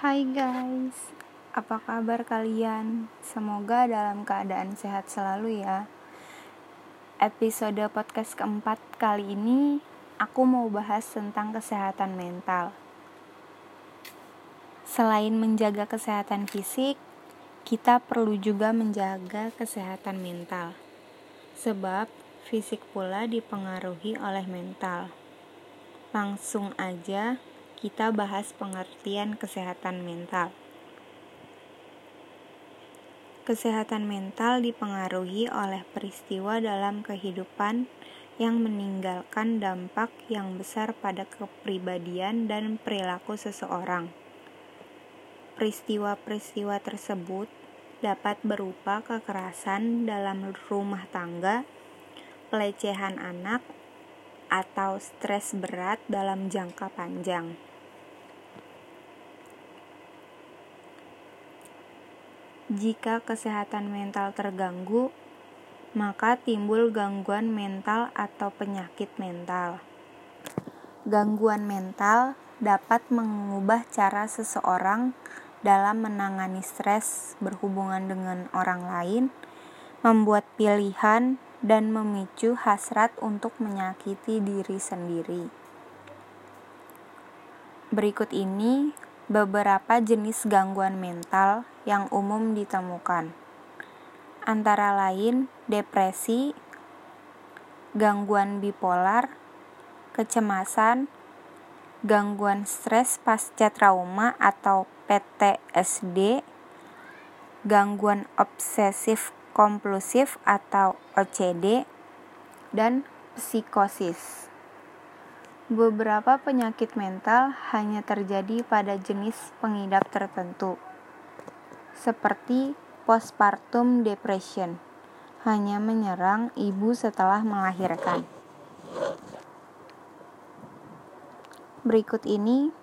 Hai guys, apa kabar kalian? Semoga dalam keadaan sehat selalu ya. Episode podcast keempat kali ini, aku mau bahas tentang kesehatan mental. Selain menjaga kesehatan fisik, kita perlu juga menjaga kesehatan mental, sebab fisik pula dipengaruhi oleh mental. Langsung aja kita bahas pengertian kesehatan mental. Kesehatan mental dipengaruhi oleh peristiwa dalam kehidupan yang meninggalkan dampak yang besar pada kepribadian dan perilaku seseorang. Peristiwa-peristiwa tersebut dapat berupa kekerasan dalam rumah tangga, pelecehan anak, atau stres berat dalam jangka panjang. Jika kesehatan mental terganggu, maka timbul gangguan mental atau penyakit mental. Gangguan mental dapat mengubah cara seseorang dalam menangani stres berhubungan dengan orang lain, membuat pilihan, dan memicu hasrat untuk menyakiti diri sendiri. Berikut ini beberapa jenis gangguan mental yang umum ditemukan, antara lain depresi, gangguan bipolar, kecemasan, gangguan stres pasca trauma atau PTSD, gangguan obsesif kompulsif atau OCD, dan psikosis. Beberapa penyakit mental hanya terjadi pada jenis pengidap tertentu, seperti postpartum depression, hanya menyerang ibu setelah melahirkan. Berikut ini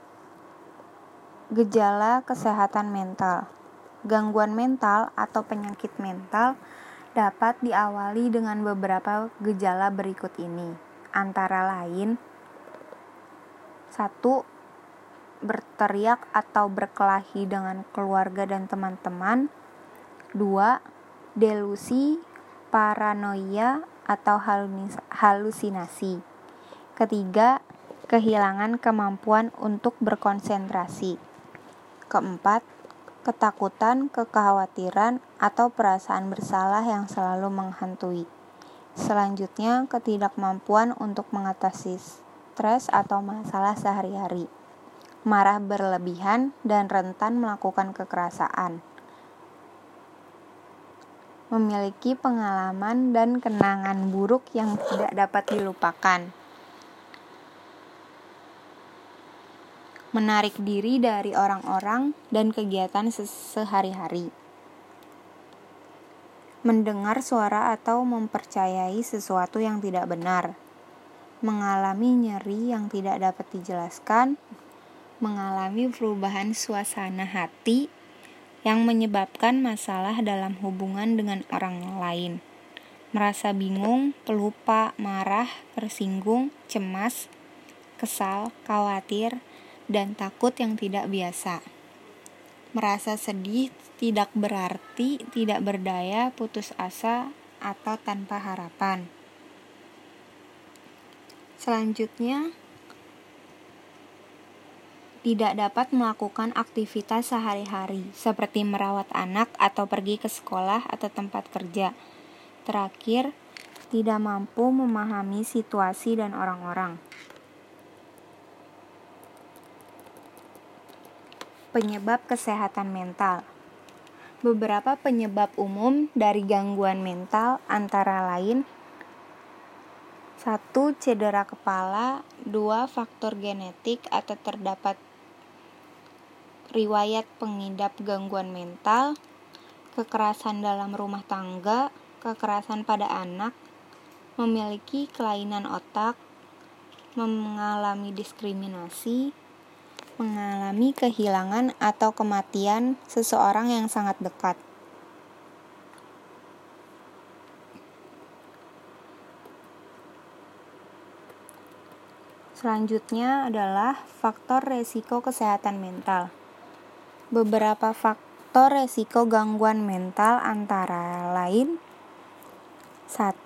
gejala kesehatan mental. Gangguan mental atau penyakit mental dapat diawali dengan beberapa gejala berikut ini. Antara lain, satu berteriak atau berkelahi dengan keluarga dan teman-teman. Dua, delusi, paranoia, atau halusinasi. Ketiga, kehilangan kemampuan untuk berkonsentrasi. Keempat, ketakutan, kekhawatiran, atau perasaan bersalah yang selalu menghantui. Selanjutnya, ketidakmampuan untuk mengatasi stres atau masalah sehari-hari, marah berlebihan, dan rentan melakukan kekerasan. Memiliki pengalaman dan kenangan buruk yang tidak dapat dilupakan. menarik diri dari orang-orang dan kegiatan sehari-hari. Mendengar suara atau mempercayai sesuatu yang tidak benar. Mengalami nyeri yang tidak dapat dijelaskan. Mengalami perubahan suasana hati yang menyebabkan masalah dalam hubungan dengan orang lain. Merasa bingung, pelupa, marah, tersinggung, cemas, kesal, khawatir, dan takut yang tidak biasa. Merasa sedih tidak berarti tidak berdaya, putus asa, atau tanpa harapan. Selanjutnya, tidak dapat melakukan aktivitas sehari-hari, seperti merawat anak atau pergi ke sekolah atau tempat kerja. Terakhir, tidak mampu memahami situasi dan orang-orang. Penyebab kesehatan mental. Beberapa penyebab umum dari gangguan mental antara lain satu cedera kepala, dua faktor genetik atau terdapat riwayat pengidap gangguan mental, kekerasan dalam rumah tangga, kekerasan pada anak, memiliki kelainan otak, mengalami diskriminasi, mengalami kehilangan atau kematian seseorang yang sangat dekat. Selanjutnya adalah faktor resiko kesehatan mental. Beberapa faktor resiko gangguan mental antara lain 1.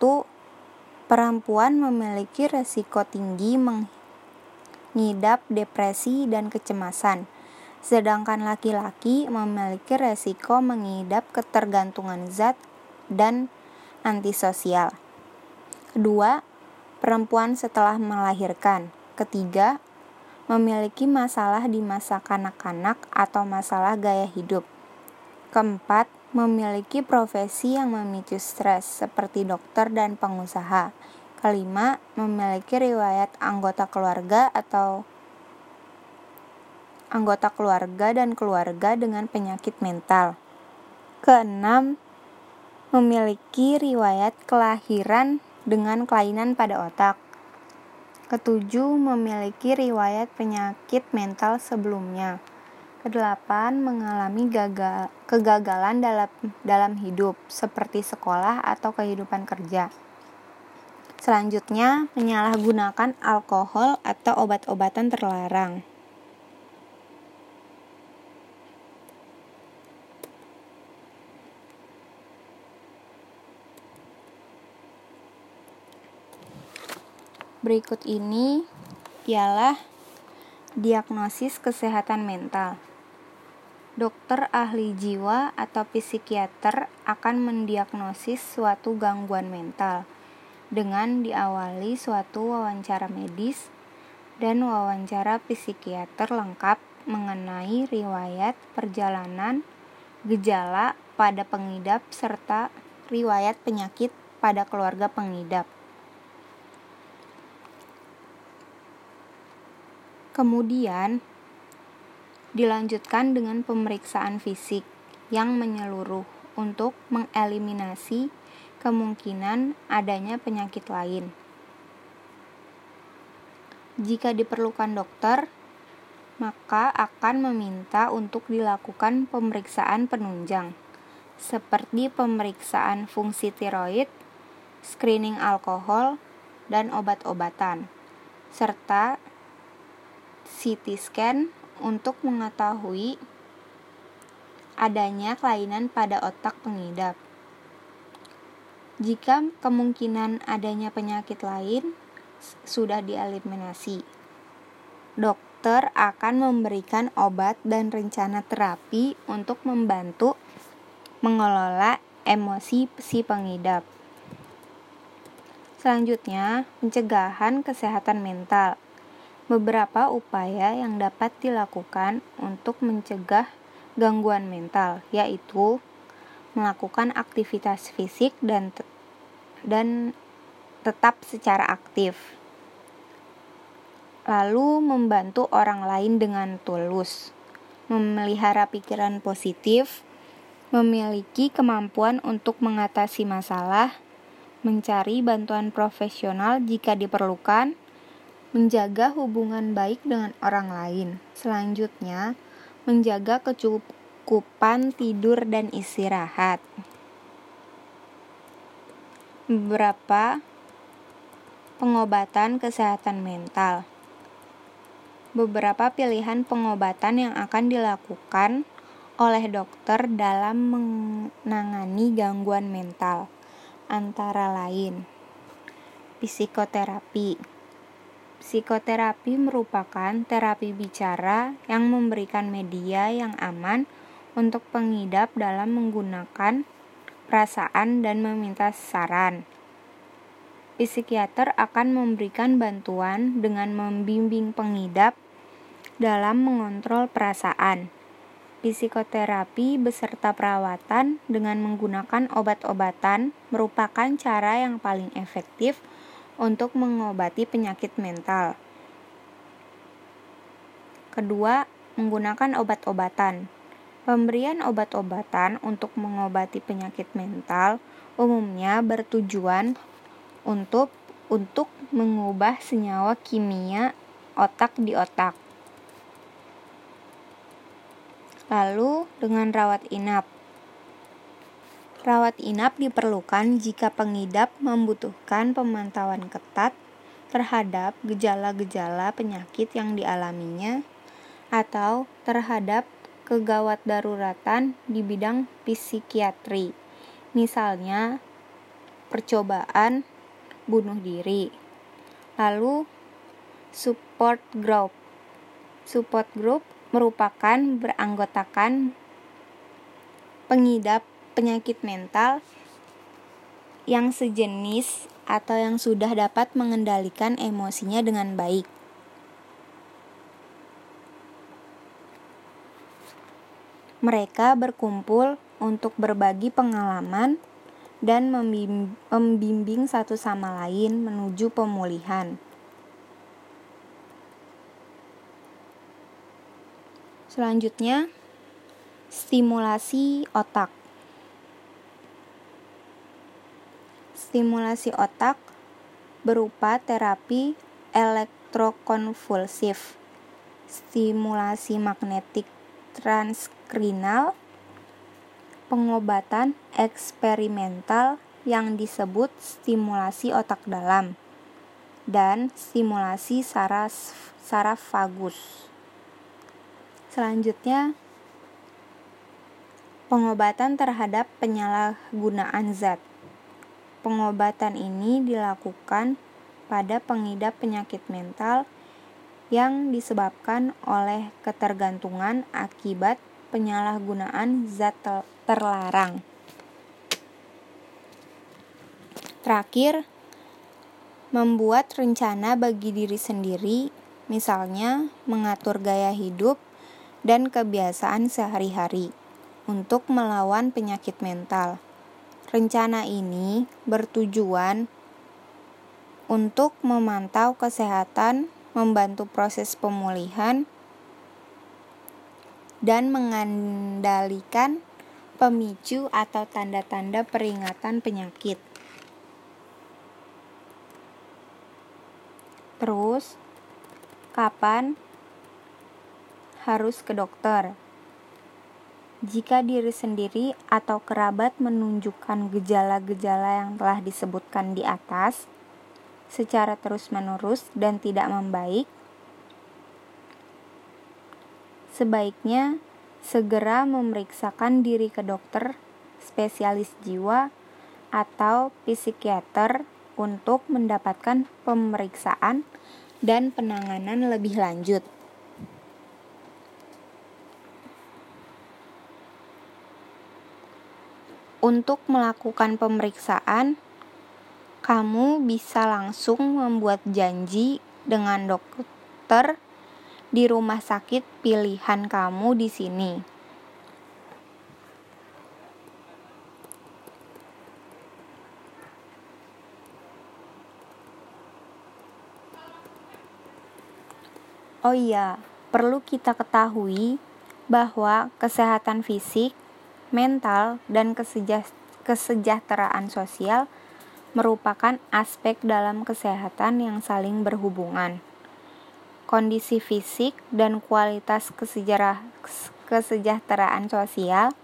Perempuan memiliki resiko tinggi mengidap depresi dan kecemasan, sedangkan laki-laki memiliki resiko mengidap ketergantungan zat dan antisosial. Kedua, perempuan setelah melahirkan. Ketiga, memiliki masalah di masa kanak-kanak atau masalah gaya hidup. Keempat, memiliki profesi yang memicu stres seperti dokter dan pengusaha. Kelima, memiliki riwayat anggota keluarga atau anggota keluarga dan keluarga dengan penyakit mental. Keenam, memiliki riwayat kelahiran dengan kelainan pada otak. Ketujuh, memiliki riwayat penyakit mental sebelumnya. Kedelapan, mengalami gagal, kegagalan dalam, dalam hidup, seperti sekolah atau kehidupan kerja. Selanjutnya, menyalahgunakan alkohol atau obat-obatan terlarang. Berikut ini ialah diagnosis kesehatan mental dokter ahli jiwa atau psikiater akan mendiagnosis suatu gangguan mental dengan diawali suatu wawancara medis dan wawancara psikiater lengkap mengenai riwayat perjalanan, gejala pada pengidap, serta riwayat penyakit pada keluarga pengidap. Kemudian, Dilanjutkan dengan pemeriksaan fisik yang menyeluruh untuk mengeliminasi kemungkinan adanya penyakit lain. Jika diperlukan dokter, maka akan meminta untuk dilakukan pemeriksaan penunjang, seperti pemeriksaan fungsi tiroid, screening alkohol, dan obat-obatan, serta CT scan untuk mengetahui adanya kelainan pada otak pengidap. Jika kemungkinan adanya penyakit lain sudah dieliminasi, dokter akan memberikan obat dan rencana terapi untuk membantu mengelola emosi si pengidap. Selanjutnya, pencegahan kesehatan mental beberapa upaya yang dapat dilakukan untuk mencegah gangguan mental, yaitu melakukan aktivitas fisik dan te dan tetap secara aktif. Lalu membantu orang lain dengan tulus, memelihara pikiran positif, memiliki kemampuan untuk mengatasi masalah, mencari bantuan profesional jika diperlukan, menjaga hubungan baik dengan orang lain. Selanjutnya, menjaga kecukupan tidur dan istirahat. Beberapa pengobatan kesehatan mental. Beberapa pilihan pengobatan yang akan dilakukan oleh dokter dalam menangani gangguan mental, antara lain psikoterapi Psikoterapi merupakan terapi bicara yang memberikan media yang aman untuk pengidap dalam menggunakan perasaan dan meminta saran. Psikiater akan memberikan bantuan dengan membimbing pengidap dalam mengontrol perasaan. Psikoterapi beserta perawatan dengan menggunakan obat-obatan merupakan cara yang paling efektif untuk mengobati penyakit mental. Kedua, menggunakan obat-obatan. Pemberian obat-obatan untuk mengobati penyakit mental umumnya bertujuan untuk untuk mengubah senyawa kimia otak di otak. Lalu dengan rawat inap. Rawat inap diperlukan jika pengidap membutuhkan pemantauan ketat terhadap gejala-gejala penyakit yang dialaminya atau terhadap kegawat daruratan di bidang psikiatri. Misalnya, percobaan bunuh diri. Lalu, support group. Support group merupakan beranggotakan pengidap penyakit mental yang sejenis atau yang sudah dapat mengendalikan emosinya dengan baik. Mereka berkumpul untuk berbagi pengalaman dan membimbing satu sama lain menuju pemulihan. Selanjutnya, stimulasi otak. Stimulasi otak berupa terapi elektrokonvulsif, stimulasi magnetik transkrinal, pengobatan eksperimental yang disebut stimulasi otak dalam, dan stimulasi saraf, vagus. Selanjutnya, pengobatan terhadap penyalahgunaan zat. Pengobatan ini dilakukan pada pengidap penyakit mental yang disebabkan oleh ketergantungan akibat penyalahgunaan zat terlarang. Terakhir, membuat rencana bagi diri sendiri, misalnya mengatur gaya hidup dan kebiasaan sehari-hari untuk melawan penyakit mental. Rencana ini bertujuan untuk memantau kesehatan membantu proses pemulihan, dan mengendalikan pemicu atau tanda-tanda peringatan penyakit. Terus, kapan harus ke dokter? Jika diri sendiri atau kerabat menunjukkan gejala-gejala yang telah disebutkan di atas, secara terus-menerus dan tidak membaik, sebaiknya segera memeriksakan diri ke dokter spesialis jiwa atau psikiater untuk mendapatkan pemeriksaan dan penanganan lebih lanjut. Untuk melakukan pemeriksaan, kamu bisa langsung membuat janji dengan dokter di rumah sakit pilihan kamu di sini. Oh iya, perlu kita ketahui bahwa kesehatan fisik, mental, dan kesejahteraan sosial merupakan aspek dalam kesehatan yang saling berhubungan. Kondisi fisik dan kualitas kesejahteraan sosial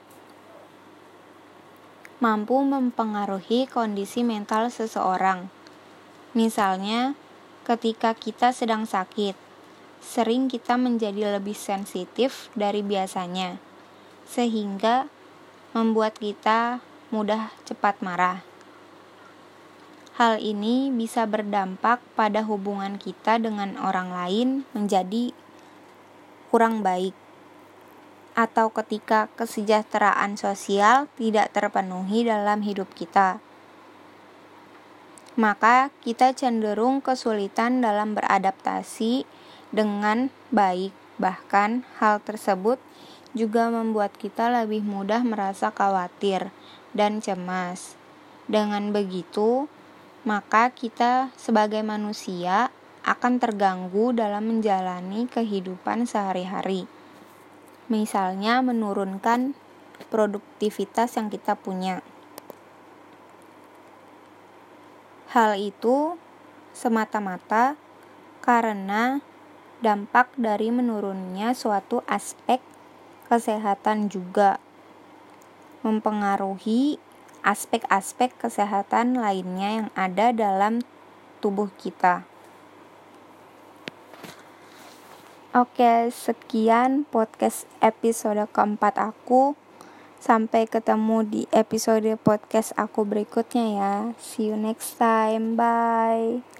mampu mempengaruhi kondisi mental seseorang. Misalnya, ketika kita sedang sakit, sering kita menjadi lebih sensitif dari biasanya, sehingga membuat kita mudah cepat marah. Hal ini bisa berdampak pada hubungan kita dengan orang lain menjadi kurang baik, atau ketika kesejahteraan sosial tidak terpenuhi dalam hidup kita. Maka, kita cenderung kesulitan dalam beradaptasi dengan baik, bahkan hal tersebut juga membuat kita lebih mudah merasa khawatir dan cemas. Dengan begitu, maka kita sebagai manusia akan terganggu dalam menjalani kehidupan sehari-hari. Misalnya menurunkan produktivitas yang kita punya. Hal itu semata-mata karena dampak dari menurunnya suatu aspek kesehatan juga mempengaruhi aspek-aspek kesehatan lainnya yang ada dalam tubuh kita. Oke, sekian podcast episode keempat aku. Sampai ketemu di episode podcast aku berikutnya ya. See you next time. Bye.